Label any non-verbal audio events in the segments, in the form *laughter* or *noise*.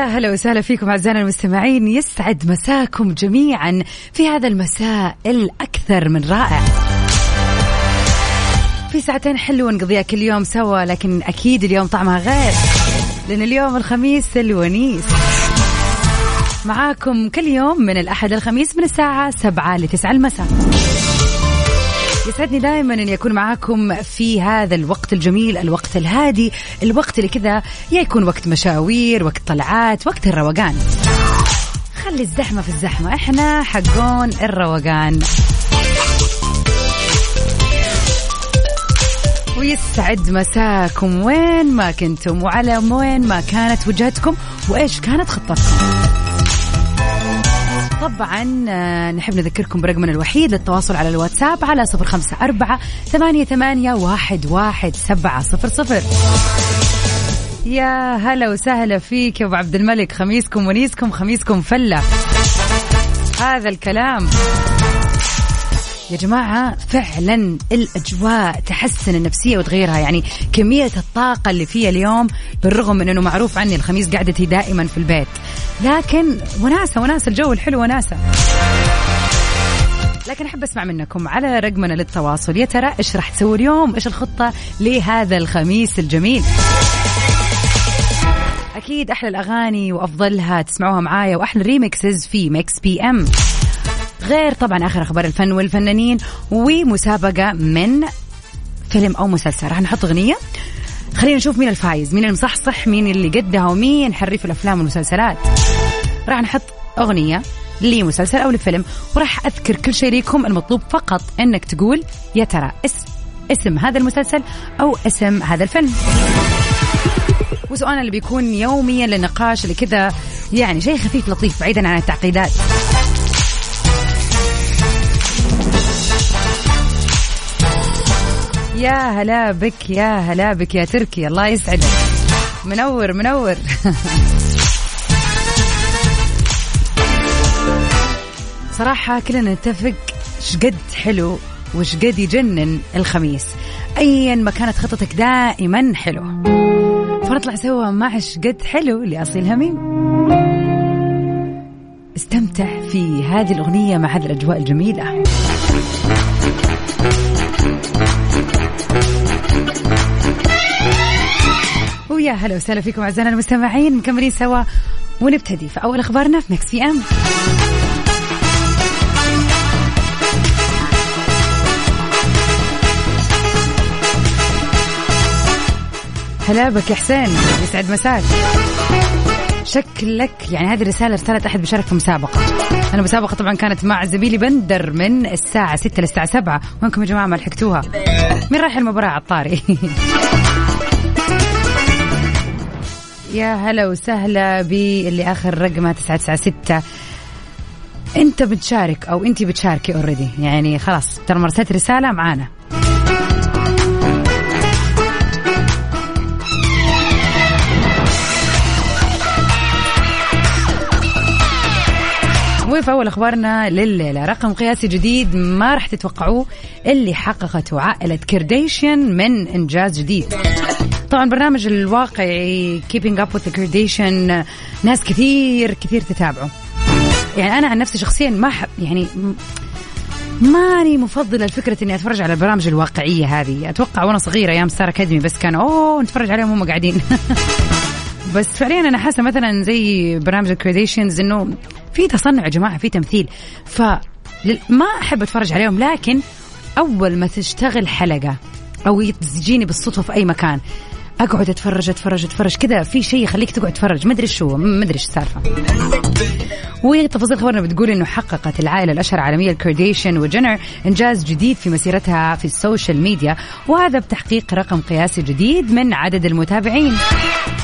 ويا هلا وسهلا فيكم أعزائنا المستمعين. يسعد مساكم جميعا في هذا المساء الأكثر من رائع. في ساعتين حلوة نقضيها كل يوم سوا لكن أكيد اليوم طعمها غير لأن اليوم الخميس الونيس. معاكم كل يوم من الأحد الخميس من الساعة سبعة لتسعة المساء. يسعدني دائما اني اكون معاكم في هذا الوقت الجميل، الوقت الهادي، الوقت اللي كذا يا يكون وقت مشاوير، وقت طلعات، وقت الروقان. خلي الزحمة في الزحمة، إحنا حقون الروقان. ويسعد مساكم وين ما كنتم وعلى وين ما كانت وجهتكم وإيش كانت خطتكم. طبعا آه، نحب نذكركم برقمنا الوحيد للتواصل على الواتساب على صفر خمسة أربعة ثمانية, ثمانية واحد, واحد سبعة صفر صفر. يا هلا وسهلا فيك يا أبو عبد الملك. خميسكم ونيسكم خميسكم فلة. هذا الكلام. يا جماعة فعلا الأجواء تحسن النفسية وتغيرها. يعني كمية الطاقة اللي فيها اليوم بالرغم من أنه معروف عني الخميس قعدتي دائما في البيت. لكن وناسة وناسة الجو الحلو وناسة. لكن أحب أسمع منكم على رقمنا للتواصل. يا ترى إيش راح تسوي اليوم؟ إيش الخطة لهذا الخميس الجميل؟ أكيد أحلى الأغاني وأفضلها تسمعوها معايا وأحلى remixes في Mix PM. غير طبعا آخر أخبار الفن والفنانين ومسابقة من فيلم أو مسلسل. راح نحط أغنية. خلينا نشوف مين الفايز مين المصحصح مين اللي قدها ومين حريف الأفلام والمسلسلات. راح نحط أغنية لمسلسل أو لفيلم وراح أذكر كل شيء ليكم المطلوب فقط إنك تقول يا ترى اسم اسم هذا المسلسل أو اسم هذا الفيلم. وسؤالنا اللي بيكون يوميا للنقاش اللي كذا يعني شيء خفيف لطيف بعيدا عن التعقيدات. يا هلا بك يا هلا بك يا تركي الله يسعدك. منور منور. *laughs* صراحة كلنا نتفق شقد حلو وش قد يجنن الخميس. ايا ما كانت خطتك دائما حلو فنطلع سوا مع شقد حلو لأصيل هميم. استمتع في هذه الأغنية مع هذه الأجواء الجميلة. ويا هلا وسهلا فيكم أعزائنا المستمعين مكملين سوا ونبتدي في أول أخبارنا في مكس بي أم. هلا بك يا حسين يسعد مساك. شكلك يعني هذه الرسالة رسالة أحد بيشارك في مسابقة المسابقة طبعا كانت مع زميلي بندر من الساعة 6 للساعة 7 وينكم يا جماعة ما لحقتوها؟ مين رايح المباراة عطاري. *laughs* يا هلا وسهلا باللي آخر رقمه 996 أنت بتشارك أو انت بتشاركي اوريدي يعني خلاص ترى مرسلت رسالة معانا. وفي أول أخبارنا لليلة رقم قياسي جديد ما راح تتوقعوه اللي حققته عائلة كرديشيان من إنجاز جديد. طبعا برنامج الواقعي Up with the Kardashian ناس كثير كثير تتابعه. يعني أنا عن نفسي شخصيا ما أحب يعني ماني مفضلة لفكرة إني أتفرج على البرامج الواقعية هذه. أتوقع وأنا صغيرة أيام Star Academy بس كانوا أوه نتفرج عليهم وهم قاعدين. *laughs* بس فعليا أنا حاسة مثلا زي برامج ال Kardashians إنه في تصنع يا جماعة في تمثيل. ف ما أحب أتفرج عليهم لكن أول ما تشتغل حلقة أو تجيني بالصدفة في أي مكان أقعد أتفرج أتفرج أتفرج. كذا في شيء يخليك تقعد تتفرج. ما أدري شو ما أدري إيش السالفة. وتفاصيل خبرنا بتقول إنه حققت العائلة الأشهر عالميا الكارديشن وجينر إنجاز جديد في مسيرتها في ال social media. وهذا بتحقيق رقم قياسي جديد من عدد المتابعين.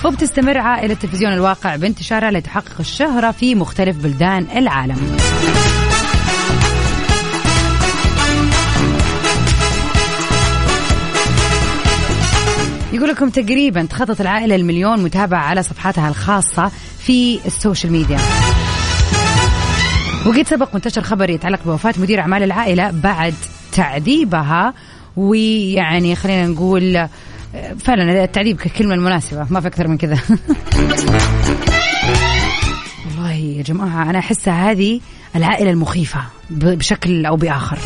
وبتستمر عائلة تلفزيون الواقع بانتشارها لتحقق الشهرة في مختلف بلدان العالم. يقول لكم تقريبا تخطط العائلة المليون متابعة على صفحاتها الخاصة في السوشيال ميديا. وقد سبق وانتشر خبر يتعلق بوفاة مدير أعمال العائلة بعد تعذيبها ويعني خلينا نقول فعلا التعذيب ككلمة المناسبة ما في أكثر من كذا. *laughs* والله يا جماعة أنا أحسها هذه العائلة المخيفة بشكل أو بآخر.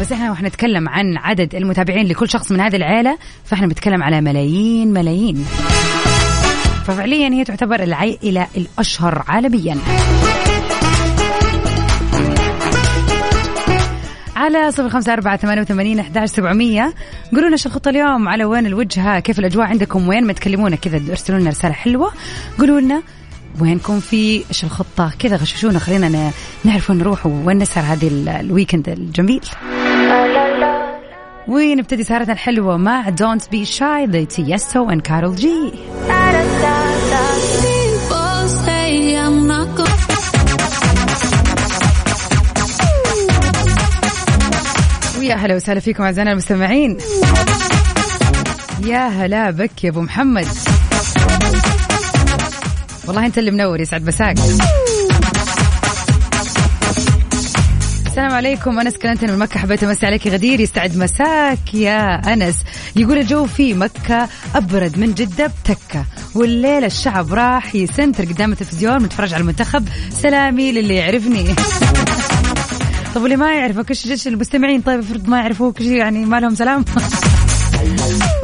بس إحنا وإحنا نتكلم عن عدد المتابعين لكل شخص من هذه العيلة فإحنا بنتكلم على ملايين ملايين. ففعليا هي تعتبر العائلة الأشهر عالميا. على صفر خمسة أربعة ثمانية وثمانين أحداش سبعمية. قولوا لنا شو الخطة اليوم على وين الوجهة كيف الأجواء عندكم وين ما تكلمونا كذا ارسلوا لنا رسالة حلوة. قولوا لنا وينكم في إيش الخطة؟ كذا غششونا خلينا نعرف وين نروح وين نسهر هذه ال weekend الجميل. ونبتدي سهرتنا الحلوة مع Don't Be Shy the Tiësto and Karol G ويا هلا وسهلا فيكم أعزائنا المستمعين. يا هلا بك يا أبو محمد. والله أنت اللي منور يسعد مساك. السلام عليكم. أنس كلنتن من مكة. حبيت أمسي عليك غدير. يستعد مساك يا أنس. يقول الجو في مكة أبرد من جدة بتكة. والليلة الشعب راح يسنتر قدام التلفزيون متفرج على المنتخب. سلامي للي يعرفني. طب واللي ما يعرفك إيش المستمعين طيب افرض ما يعرفوك يعني ما لهم سلام.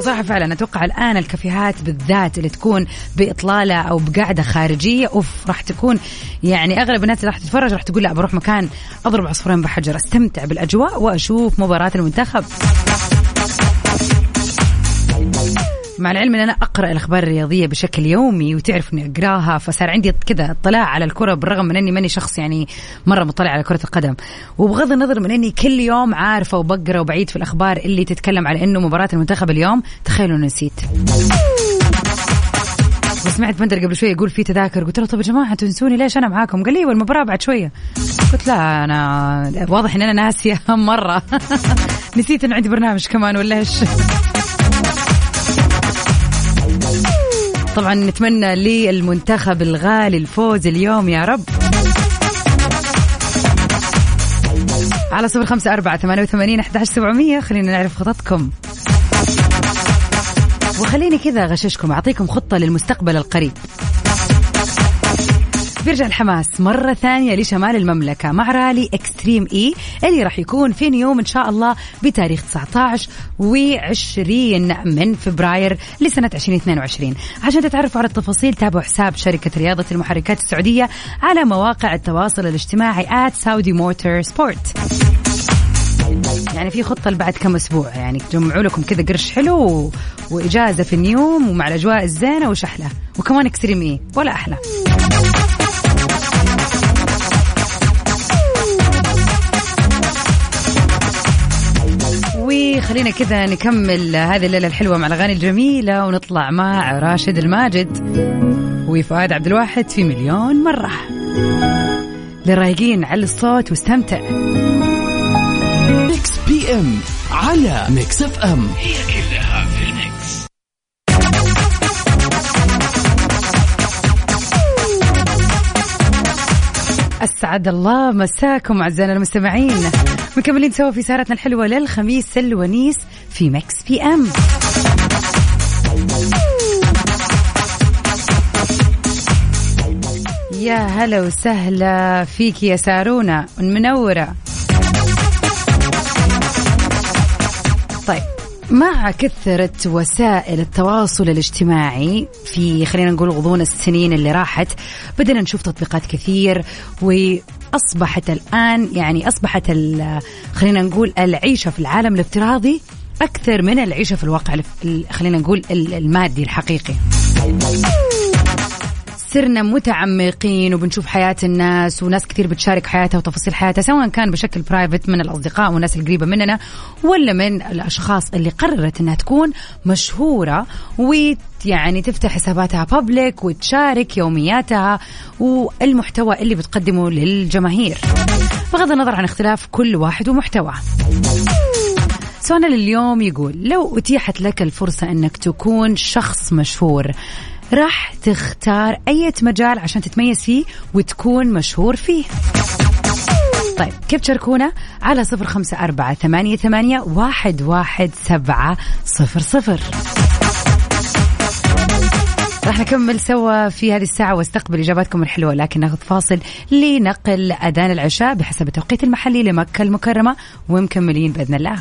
صراحة فعلا أتوقع الآن الكافيهات بالذات اللي تكون بإطلالة أو بقعده خارجية أوف راح تكون يعني أغلب الناس اللي راح تتفرج راح تقول لا بروح مكان أضرب عصفورين بحجر أستمتع بالأجواء وأشوف مباراة المنتخب. مع العلم إن أنا أقرأ الأخبار الرياضية بشكل يومي وتعرف إني أقراها فصار عندي كذا اطلاع على الكرة بالرغم من إني ماني شخص يعني مرة مطلع على كرة القدم. وبغض النظر من إني كل يوم عارفة وبقرأ وبعيد في الأخبار اللي تتكلم على إنه مباراة المنتخب اليوم تخيلوا نسيت. وسمعت بندر قبل شوي يقول في تذاكر قلت له طب يا جماعة تنسوني ليش أنا معاكم؟ قال لي والمباراة بعد شوية. قلت لا أنا واضح إن أنا ناسية *laughs* مرة. *laughs* نسيت إن عندي برنامج كمان ولا إيش. طبعا نتمنى للمنتخب الغالي الفوز اليوم يا رب. على صفر خمسة أربعة ثمانية وثمانين أحد سبعمية. خلينا نعرف خططكم. وخليني كذا غششكم أعطيكم خطة للمستقبل القريب. بيرجع الحماس مرة ثانية لشمال المملكة مع رالي اكستريم اي اللي راح يكون في نيوم إن شاء الله بتاريخ 19 و20 من فبراير لسنة 2022 عشان تتعرفوا على التفاصيل تابعوا حساب شركة رياضة المحركات السعودية على مواقع التواصل الاجتماعي Saudi Motorsport يعني في خطة لبعد كم أسبوع يعني تجمعوا لكم كذا قرش حلو. وإجازة في النيوم ومع الأجواء الزينة وشحلة وكمان Extreme E ولا أحلى وخلينا كذا نكمل هذه الليلة الحلوة مع الأغاني الجميلة ونطلع مع راشد الماجد وفؤاد عبد الواحد في مليون مرة. للرايقين على الصوت واستمتع. Mix PM على Mix FM هي كلها في ال mix. أسعد الله مساكم أعزائنا المستمعين. مكملين سوا في سهرتنا الحلوة للخميس الونيس في Mix PM. يا هلا وسهلا فيك يا سارونا المنورة. طيب مع كثرة وسائل التواصل الاجتماعي في خلينا نقول غضون السنين اللي راحت بدنا نشوف تطبيقات كثير وأصبحت الآن يعني أصبحت خلينا نقول العيشة في العالم الافتراضي أكثر من العيشة في الواقع خلينا نقول المادي الحقيقي. صرنا متعمقين وبنشوف حياة الناس وناس كثير بتشارك حياتها وتفاصيل حياتها سواء كان بشكل برايفت من الأصدقاء والناس القريبة مننا ولا من الأشخاص اللي قررت أنها تكون مشهورة ويعني تفتح حساباتها بابليك وتشارك يومياتها والمحتوى اللي بتقدمه للجماهير. بغض النظر عن اختلاف كل واحد ومحتواه. سؤالنا لليوم يقول لو أتيحت لك الفرصة أنك تكون شخص مشهور راح تختار أي مجال عشان تتميز فيه وتكون مشهور فيه. طيب كيف تشاركونا؟ على صفر خمسة أربعة ثمانية, ثمانية واحد, واحد سبعة صفر صفر. راح نكمل سوا في هذه الساعة واستقبل إجاباتكم الحلوة لكن ناخذ فاصل لنقل أذان العشاء بحسب التوقيت المحلي لمكة المكرمة ومكملين بإذن الله.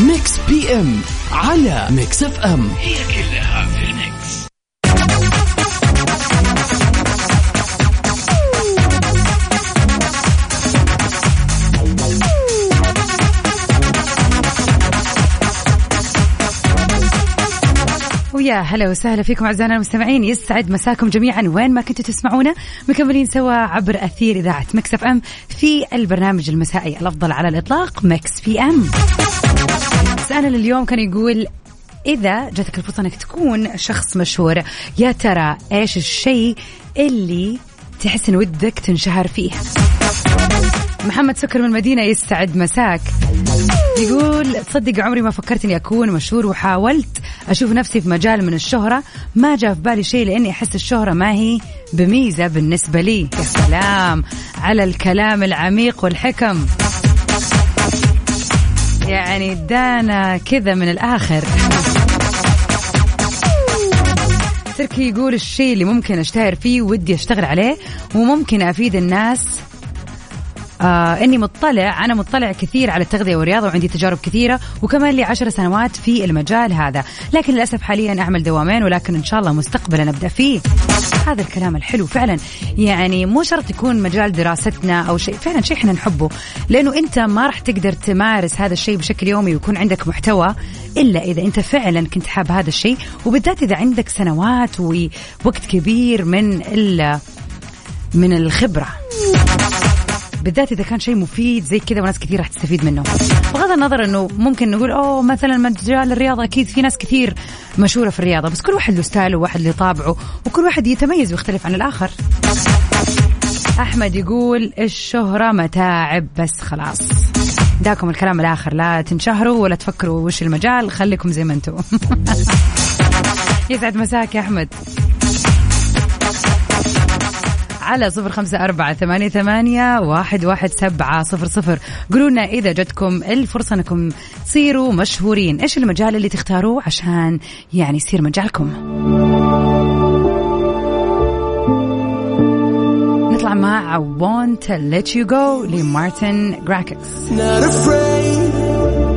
Mix PM على Mix FM هي كلها في ال mix ويا هلا وسهلا فيكم أعزائنا المستمعين. يسعد مساكم جميعا وين ما كنتوا تسمعونا. مكملين سوا عبر أثير إذاعة Mix FM في البرنامج المسائي الأفضل على الإطلاق Mix PM سؤالنا لليوم كان يقول إذا جاتك الفرصة أنك تكون شخص مشهور يا ترى إيش الشيء اللي تحس إن ودك تنشهر فيه؟ محمد سكر من المدينة يسعد مساك. يقول تصدق عمري ما فكرت إني أكون مشهور وحاولت أشوف نفسي في مجال من الشهرة ما جاء في بالي شيء لإني أحس الشهرة ما هي بميزة بالنسبة لي. يا سلام على الكلام العميق والحكم. يعني ادانا كذا من الآخر. تركي يقول الشيء اللي ممكن أشتهر فيه ودي أشتغل عليه وممكن أفيد الناس آه إني مطلع أنا مطلع كثير على التغذية والرياضة وعندي تجارب كثيرة وكمان لي عشر سنوات في المجال هذا. لكن للأسف حاليا أعمل دوامين ولكن إن شاء الله مستقبلا أبدأ فيه. هذا الكلام الحلو فعلا. يعني مو شرط يكون مجال دراستنا أو شيء فعلا شيء إحنا نحبه. لأنه أنت ما راح تقدر تمارس هذا الشيء بشكل يومي ويكون عندك محتوى إلا إذا أنت فعلا كنت حاب هذا الشيء. وبالذات إذا عندك سنوات ووقت كبير من من الخبرة. بالذات إذا كان شيء مفيد زي كذا وناس كثير راح تستفيد منه. بغض النظر إنه ممكن نقول أوه مثلا مجال الرياضة أكيد في ناس كثير مشهورة في الرياضة بس كل واحد له ستايله وواحد له طابعه وكل واحد يتميز ويختلف عن الآخر. أحمد يقول الشهرة متاعب بس خلاص. داكم الكلام الآخر لا تنشهروا ولا تفكروا وش المجال خليكم زي ما أنتم. *laughs* يسعد مساك يا أحمد. على صفر خمسة أربعة ثمانية, ثمانية واحد, واحد سبعة صفر صفر. قولوا لنا إذا جتكم الفرصة أنكم تصيروا مشهورين إيش المجال اللي تختاروه عشان يعني يصير مجالكم؟ نطلع مع I Want to Let You Go لمارتن جراكس.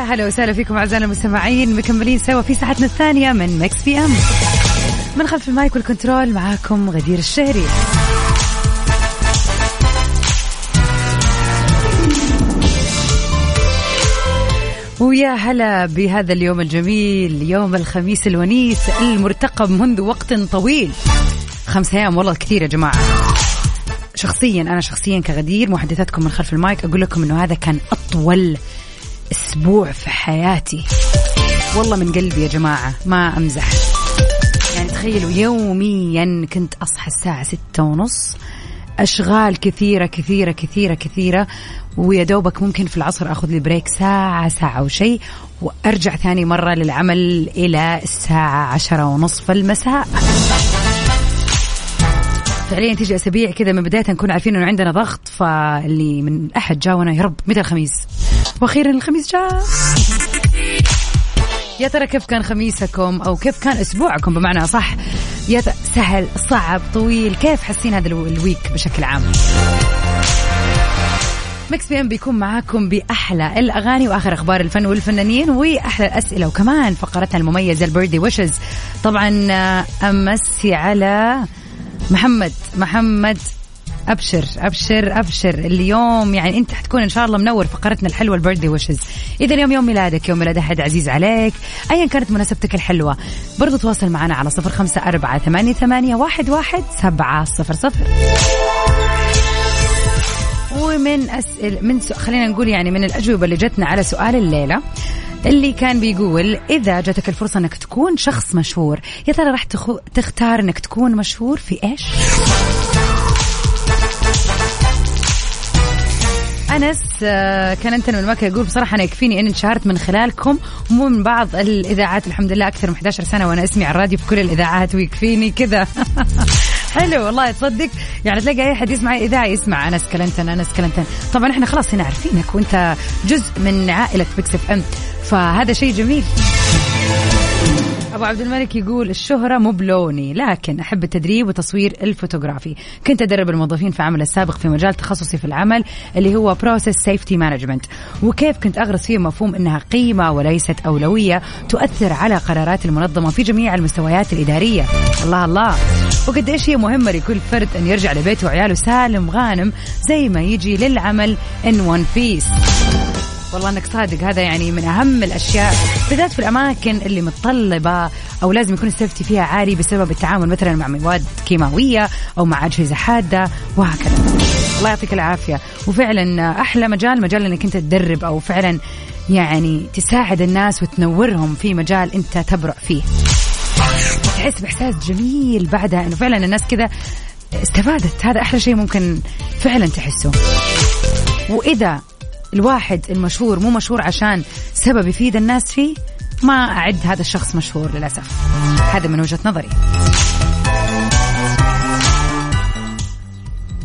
ويا هلا وسهلا فيكم أعزائنا المستمعين مكملين سوا في ساعتنا الثانية من Mix PM من خلف ال mic وال control معاكم غدير الشهري. ويا هلا بهذا اليوم الجميل يوم الخميس الونيس المرتقب منذ وقت طويل. خمس أيام والله كثير يا جماعة. شخصيا أنا شخصيا كغدير محدثتكم من خلف المايك أقول لكم إنه هذا كان أطول أسبوع في حياتي. والله من قلبي يا جماعة ما أمزح. يعني تخيلوا يوميا كنت أصحى الساعة ستة ونص. أشغال كثيرة كثيرة كثيرة كثيرة ويا دوبك ممكن في العصر آخذ لي بريك ساعة ساعة وشيء وأرجع ثاني مرة للعمل إلى الساعة عشرة ونصف المساء. فعليا تيجي أسابيع كذا من بداية نكون عارفين إنه عندنا ضغط فاللي من أحد جاونا يا رب متى الخميس؟ وأخيرا الخميس جاء يا ترى كيف كان خميسكم أو كيف كان أسبوعكم؟ بمعنى صح يا سهل صعب طويل كيف حاسين هذا ال week بشكل عام؟ Mix PM بيكون معاكم بأحلى الأغاني وآخر أخبار الفن والفنانين وأحلى الأسئلة وكمان فقرتنا المميزة ال birthday wishes طبعا آه، أمسي على محمد محمد أبشر أبشر أبشر. اليوم يعني أنت حتكون إن شاء الله منور فقرتنا الحلوة البيرثدي ويشز إذا اليوم يوم ميلادك يوم ميلاد أحد عزيز عليك ايا كانت مناسبتك الحلوة برضو تواصل معنا على صفر خمسة أربعة ثمانية, ثمانية واحد, واحد سبعة صفر صفر. ومن أسئل من سؤال خلينا نقول يعني من الأجوبة اللي جتنا على سؤال الليلة اللي كان بيقول إذا جاتك الفرصة أنك تكون شخص مشهور يا ترى راح تختار أنك تكون مشهور في إيش؟ أنس كلنتن من مكة. يقول بصراحة أنا يكفيني إني انشهرت من خلالكم مو من بعض الإذاعات. الحمد لله أكثر من 11 سنة وأنا اسمي على الراديو في كل الإذاعات ويكفيني كذا. *laughs* حلو والله تصدق. يعني تلاقي أي حد يسمع إذاعة يسمع أنس كلنتن أنس كلنتن. طبعا إحنا خلاص هنا عارفينك وأنت جزء من عائلة Mix FM. فهذا شيء جميل. أبو عبد الملك يقول الشهرة مو بلوني لكن أحب التدريب وتصوير الفوتوغرافي. كنت أدرب الموظفين في عمل السابق في مجال تخصصي في العمل اللي هو process safety management وكيف كنت أغرس فيه مفهوم إنها قيمة وليست أولوية تؤثر على قرارات المنظمة في جميع المستويات الإدارية؟ الله الله. وقد إيش هي مهمة لكل فرد أن يرجع لبيته وعياله سالم غانم زي ما يجي للعمل ان ون بيس والله إنك صادق هذا يعني من أهم الأشياء بالذات في الأماكن اللي متطلبة أو لازم يكون السيفتي فيها عالي بسبب التعامل مثلا مع مواد كيماوية أو مع أجهزة حادة وهكذا. الله يعطيك العافية. وفعلا أحلى مجال مجال إنك أنت تدرب أو فعلا يعني تساعد الناس وتنورهم في مجال أنت تبرع فيه. تحس بإحساس جميل بعدها إنه فعلا الناس كذا استفادت. هذا أحلى شيء ممكن فعلا تحسه. وإذا الواحد المشهور مو مشهور عشان سبب يفيد الناس فيه؟ ما أعد هذا الشخص مشهور للأسف. هذا من وجهة نظري.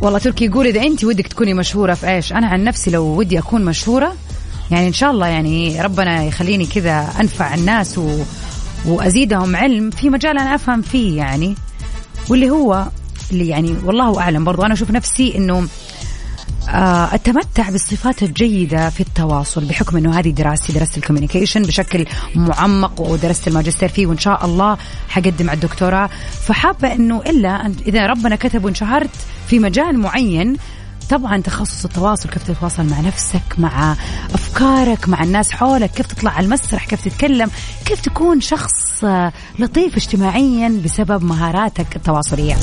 والله تركي يقول إذا أنت ودك تكوني مشهورة في إيش؟ أنا عن نفسي لو ودي أكون مشهورة يعني إن شاء الله يعني ربنا يخليني كذا أنفع الناس و... وأزيدهم علم في مجال أنا أفهم فيه يعني. واللي هو اللي يعني والله أعلم برضو أنا أشوف نفسي إنه آه، أتمتع بالصفات الجيدة في التواصل بحكم أنه هذه دراستي درست ال communication بشكل معمق ودرست الماجستير فيه وإن شاء الله حقدم على الدكتوراه. فحابة أنه إلا إذا ربنا كتب وانشهرت في مجال معين طبعا تخصص التواصل كيف تتواصل مع نفسك مع أفكارك مع الناس حولك كيف تطلع على المسرح كيف تتكلم كيف تكون شخص آه، لطيف اجتماعيا بسبب مهاراتك التواصلية.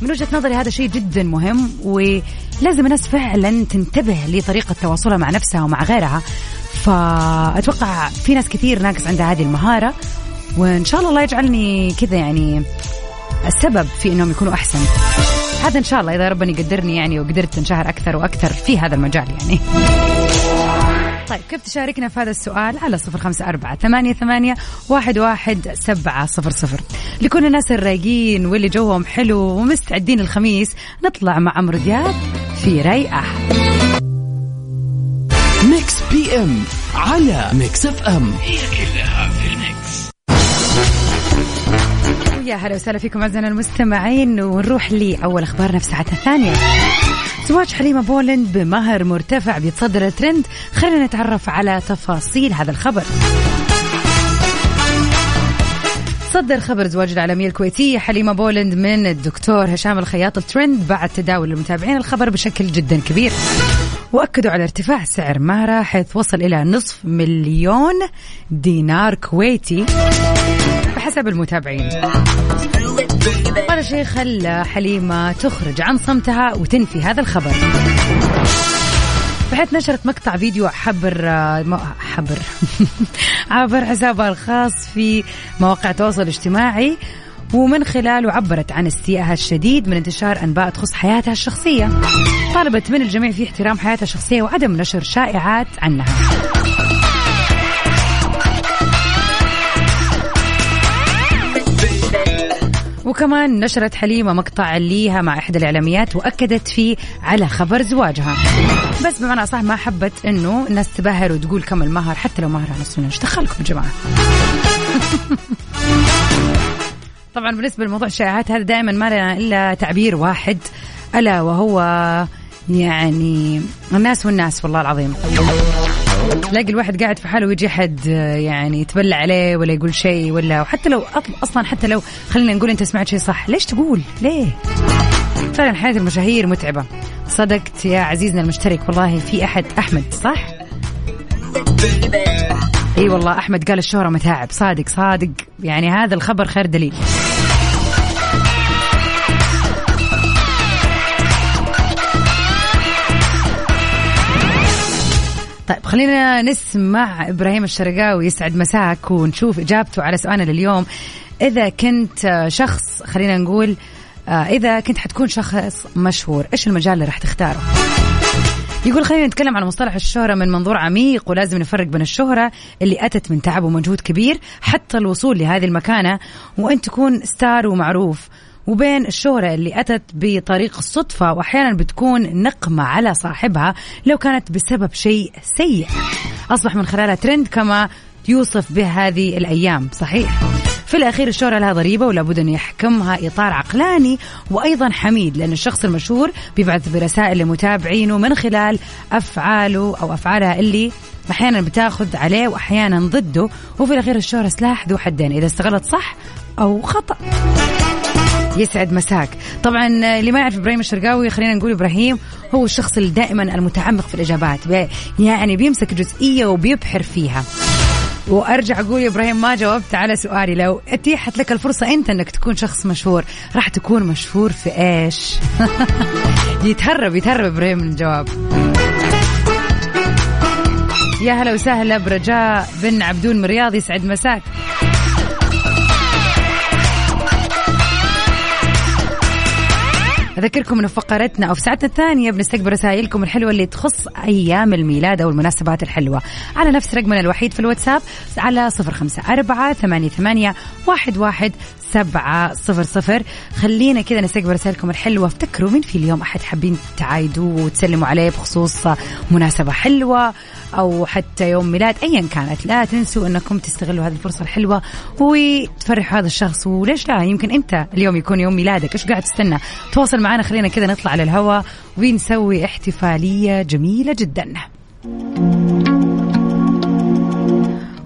من وجهة نظري هذا شيء جدا مهم ولازم الناس فعلا تنتبه لطريقة تواصلها مع نفسها ومع غيرها. فأتوقع في ناس كثير ناقص عندها هذه المهارة وإن شاء الله الله يجعلني كذا يعني السبب في إنهم يكونوا أحسن. هذا إن شاء الله إذا ربنا يقدرني يعني وقدرت انشهر أكثر وأكثر في هذا المجال يعني. طيب كيف تشاركنا في هذا السؤال على صفر خمسة أربعة ثمانية, ثمانية واحد, واحد سبعة صفر صفر. لكل الناس الرايقين واللي جوهم حلو ومستعدين الخميس نطلع مع عمرو دياب في رايقة Mix PM على Mix FM هي كلها في ال mix يا هلا وسهلا فيكم أعزائنا المستمعين ونروح لأول اخبارنا في ساعتنا الثانية. زواج حليمة بولند بمهر مرتفع بيتصدر الترند خلينا نتعرف على تفاصيل هذا الخبر. تصدر خبر زواج الإعلامية الكويتية حليمة بولند من الدكتور هشام الخياط الترند بعد تداول المتابعين الخبر بشكل جدا كبير. وأكدوا على ارتفاع سعر مهرها حيث وصل إلى نصف مليون دينار كويتي. بحسب المتابعين. هذا الشيء خلى حليمة تخرج عن صمتها وتنفي هذا الخبر؟ بحيث نشرت مقطع فيديو حبر حبر. *laughs* عبر حسابها الخاص في مواقع التواصل الاجتماعي ومن خلاله عبرت عن استيائها الشديد من انتشار أنباء تخص حياتها الشخصية. طالبت من الجميع في احترام حياتها الشخصية وعدم نشر شائعات عنها. وكمان نشرت حليمة مقطع ليها مع إحدى الإعلاميات وأكدت فيه على خبر زواجها. بس بمعنى صح ما حبت إنه الناس تبهر وتقول كم المهر حتى لو مهر على السنة إيش دخلكم يا جماعة؟ *laughs* طبعا بالنسبة لموضوع الشائعات هذا دائما ما لنا إلا تعبير واحد ألا وهو يعني الناس والناس والله العظيم. تلاقي الواحد قاعد في حاله ويجي حد يعني يتبلى عليه ولا يقول شيء ولا وحتى لو أصلا حتى لو خلينا نقول أنت سمعت شيء صح ليش تقول؟ ليه؟ فعلا حياة المشاهير متعبة. صدقت يا عزيزنا المشترك والله في أحد أحمد صح؟ إي والله أحمد قال الشهرة متاعب. صادق صادق. يعني هذا الخبر خير دليل. طيب خلينا نسمع إبراهيم الشرقاوي يسعد مساك ونشوف إجابته على سؤالنا لليوم. إذا كنت شخص خلينا نقول آه، إذا كنت حتكون شخص مشهور إيش المجال اللي راح تختاره؟ يقول خلينا نتكلم عن مصطلح الشهرة من منظور عميق ولازم نفرق بين الشهرة اللي أتت من تعب ومجهود كبير حتى الوصول لهذه المكانة وأن تكون ستار ومعروف. وبين الشهرة اللي أتت بطريق الصدفة وأحيانا بتكون نقمة على صاحبها لو كانت بسبب شيء سيء. أصبح من خلالها ترند كما يوصف به هذه الأيام صحيح. في الأخير الشهرة لها ضريبة ولا بد أن يحكمها إطار عقلاني وأيضا حميد لأن الشخص المشهور بيبعث برسائل لمتابعينه من خلال أفعاله أو أفعالها اللي أحيانا بتاخذ عليه وأحيانا ضده. وفي الأخير الشهرة سلاح ذو حدين إذا استغلت صح أو خطأ. يسعد مساك. طبعا اللي ما يعرف إبراهيم الشرقاوي خلينا نقول إبراهيم هو الشخص اللي دائما المتعمق في الإجابات يعني بيمسك جزئية وبيبحر فيها. وأرجع أقول يا إبراهيم ما جاوبت على سؤالي. لو أتيحت لك الفرصة أنت إنك تكون شخص مشهور راح تكون مشهور في إيش؟ *laughs* يتهرب يتهرب إبراهيم من الجواب. يا هلا وسهلا برجاء بن عبدون من الرياض يسعد مساك. أذكركم أن فقرتنا أو في ساعتنا الثانية بنستقبل رسائلكم الحلوة اللي تخص أيام الميلاد أو المناسبات الحلوة. على نفس رقمنا الوحيد في الواتساب على صفر خمسة أربعة ثمانية, ثمانية واحد, واحد سبعة صفر صفر. خلينا كذا نستقبل رسائلكم الحلوة. افتكروا مين في اليوم أحد حابين تعايدوا وتسلموا عليه بخصوص مناسبة حلوة أو حتى يوم ميلاد أيا كانت. لا تنسوا أنكم تستغلوا هذه الفرصة الحلوة وتفرحوا هذا الشخص. وليش لا؟ يمكن أنت اليوم يكون يوم ميلادك. إيش قاعد تستنى؟ تواصل معنا. خلينا كذا نطلع على الهواء ونسوي احتفالية جميلة جدا.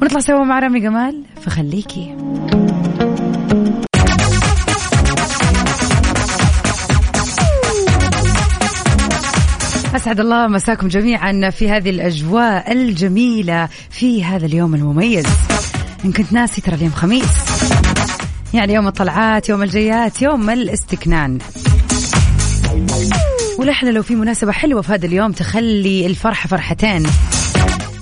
ونطلع سوا مع رامي جمال. فخليكي. أسعد الله مساكم جميعا في هذه الأجواء الجميلة في هذا اليوم المميز. إن كنت ناسي ترى اليوم خميس. يعني يوم الطلعات يوم الجيات يوم الاستكنان. ولحنا لو في مناسبة حلوة في هذا اليوم تخلي الفرحة فرحتين.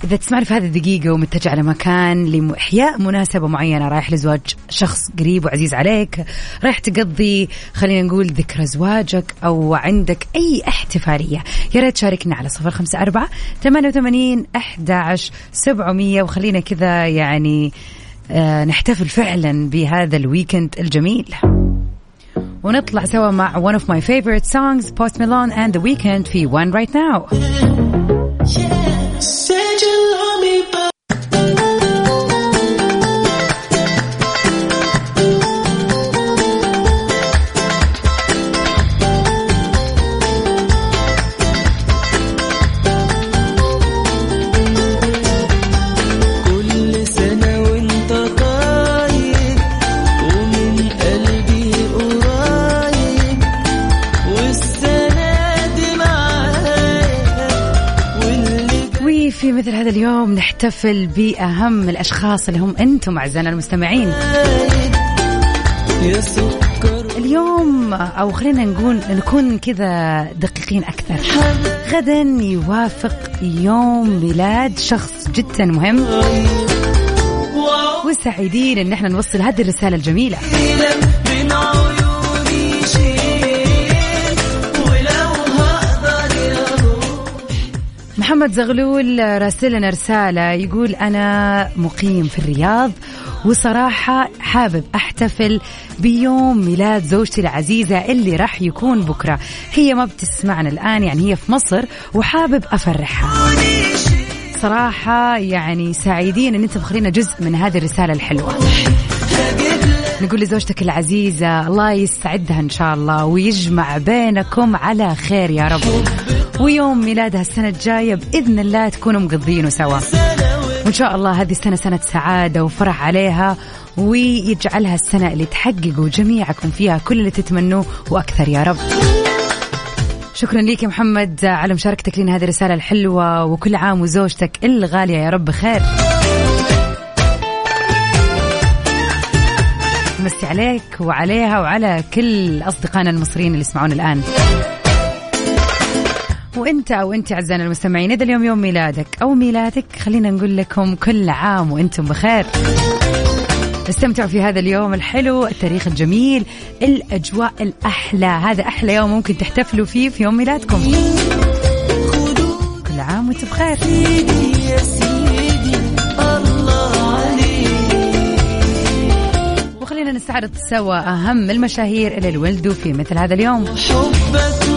إذا تسمعني في هذه الدقيقة ومتجه على مكان لإحياء مناسبة معينة رايح لزواج شخص قريب وعزيز عليك رايح تقضي خلينا نقول ذكرى زواجك أو عندك أي احتفالية. يا ريت تشاركنا على صفر خمسة أربعة ثمانية وثمانين أحد سبعمية وخلينا كذا يعني آه نحتفل فعلا بهذا الويكند الجميل. ونطلع سوا مع one of my favorite songs Post Malone and The Weeknd في One Right Now. Said you هذا اليوم نحتفل بأهم الأشخاص اللي هم أنتم أعزائنا المستمعين. اليوم أو خلينا نقول نكون كذا دقيقين أكثر. غدا يوافق يوم ميلاد شخص جدا مهم. وسعيدين إن إحنا نوصل هذه الرسالة الجميلة. محمد زغلول راسلنا رسالة يقول أنا مقيم في الرياض وصراحة حابب أحتفل بيوم ميلاد زوجتي العزيزة اللي راح يكون بكرة. هي ما بتسمعنا الآن يعني هي في مصر وحابب أفرحها. صراحة يعني سعيدين أن أنتم مخلينا جزء من هذه الرسالة الحلوة. نقول لزوجتك العزيزة الله يسعدها إن شاء الله ويجمع بينكم على خير يا رب. ويوم ميلادها السنة الجاية بإذن الله تكونوا مقضينه سوا. وإن شاء الله هذه السنة سنة سعادة وفرح عليها ويجعلها السنة اللي تحققوا جميعكم فيها كل اللي تتمنوه وأكثر يا رب. شكرا لك يا محمد على مشاركتك لنا هذه الرسالة الحلوة وكل عام وزوجتك الغالية يا رب خير. مسي عليك وعليها وعلى كل أصدقائنا المصريين اللي يسمعون الآن. وانت أو انت اعزائنا المستمعين إذا اليوم يوم ميلادك أو ميلادك خلينا نقول لكم كل عام وأنتم بخير. استمتعوا في هذا اليوم الحلو التاريخ الجميل الأجواء الأحلى. هذا أحلى يوم ممكن تحتفلوا فيه في يوم ميلادكم. كل عام وأنتم بخير. وخلينا نستعرض سوا أهم المشاهير اللي ولدوا في مثل هذا اليوم. حبك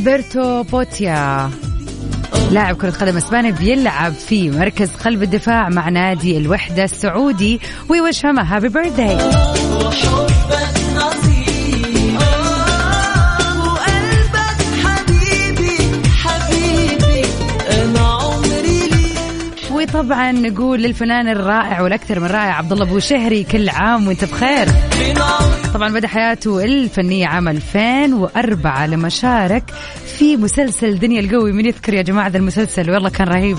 ألبرتو بوتيا لاعب كرة قدم إسباني بيلعب في مركز قلب الدفاع مع نادي الوحدة السعودي ويوش هما هابي بيرثداي ليك وطبعا نقول للفنان الرائع والأكثر من رائع عبد الله أبو شهري كل عام وأنت بخير. طبعا بدأ حياته الفنية عام 2004 لما شارك في مسلسل دنيا القوي. من يذكر يا جماعة ذا المسلسل؟ والله كان رهيب.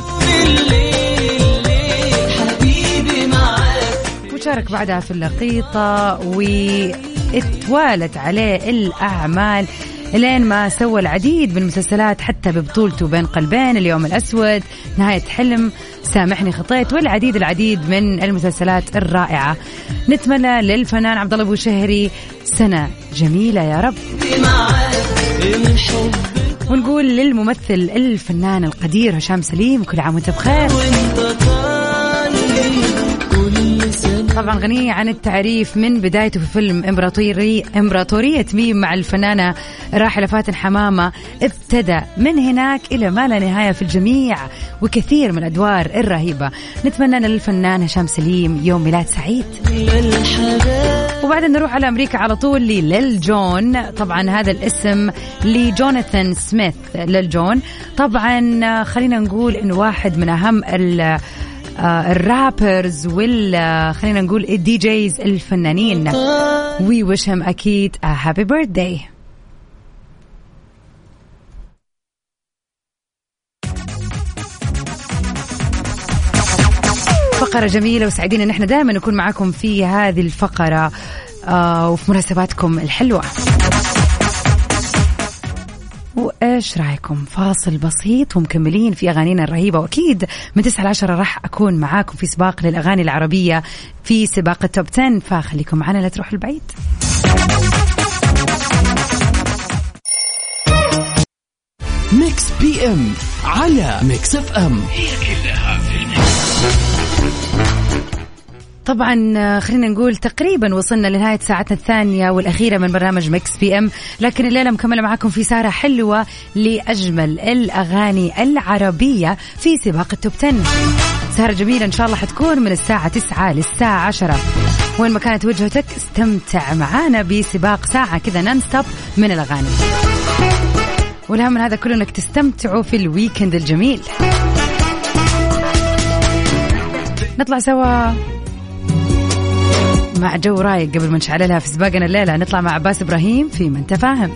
وشارك بعدها في اللقيطة واتوالت عليه الأعمال لين ما سوى العديد من المسلسلات حتى ببطولته بين قلبين اليوم الأسود نهاية حلم سامحني خطيت والعديد العديد من المسلسلات الرائعة. نتمنى للفنان عبد الله أبو شهري سنة جميلة يا رب. ونقول للممثل الفنان القدير هشام سليم كل عام وانت بخير. طبعا غنية عن التعريف من بدايته في فيلم امبراطوري إمبراطورية ميم مع الفنانة راحلة فاتن حمامة. ابتدى من هناك إلى ما لا نهاية في الجميع وكثير من الأدوار الرهيبة. نتمنى للفنان هشام سليم يوم ميلاد سعيد. وبعدين نروح على أمريكا على طول لليل جون. طبعا هذا الاسم لجوناثان سميث. ليل جون طبعا خلينا نقول إنه واحد من أهم ال ال rappers وال آه، خلينا نقول ال DJs الفنانين. we wish him أكيد happy birthday فقرة جميلة وسعيدين إن إحنا دائما نكون معاكم في هذه الفقرة آه وفي مناسباتكم الحلوة. وإيش رأيكم؟ فاصل بسيط ومكملين في أغانينا الرهيبة وأكيد من 9 ل 10 راح أكون معاكم في سباق للأغاني العربية في سباق ال top 10 فخليكم معنا لا تروحوا البعيد. Mix PM على Mix FM. طبعا آه، خلينا نقول تقريبا وصلنا لنهاية ساعتنا الثانية والأخيرة من برنامج Mix PM. لكن الليلة مكملة معاكم في سهرة حلوة لأجمل الأغاني العربية في سباق ال top 10 سهرة جميلة إن شاء الله حتكون من الساعة 9 للساعة 10 وين ما كانت وجهتك استمتع معانا بسباق ساعة كذا non-stop من الأغاني. والأهم من هذا كله إنك تستمتعوا في ال weekend الجميل. نطلع سوا. مع جو رايق قبل ما نشعللها في سباقنا الليلة. نطلع مع عباس إبراهيم في من تفاهم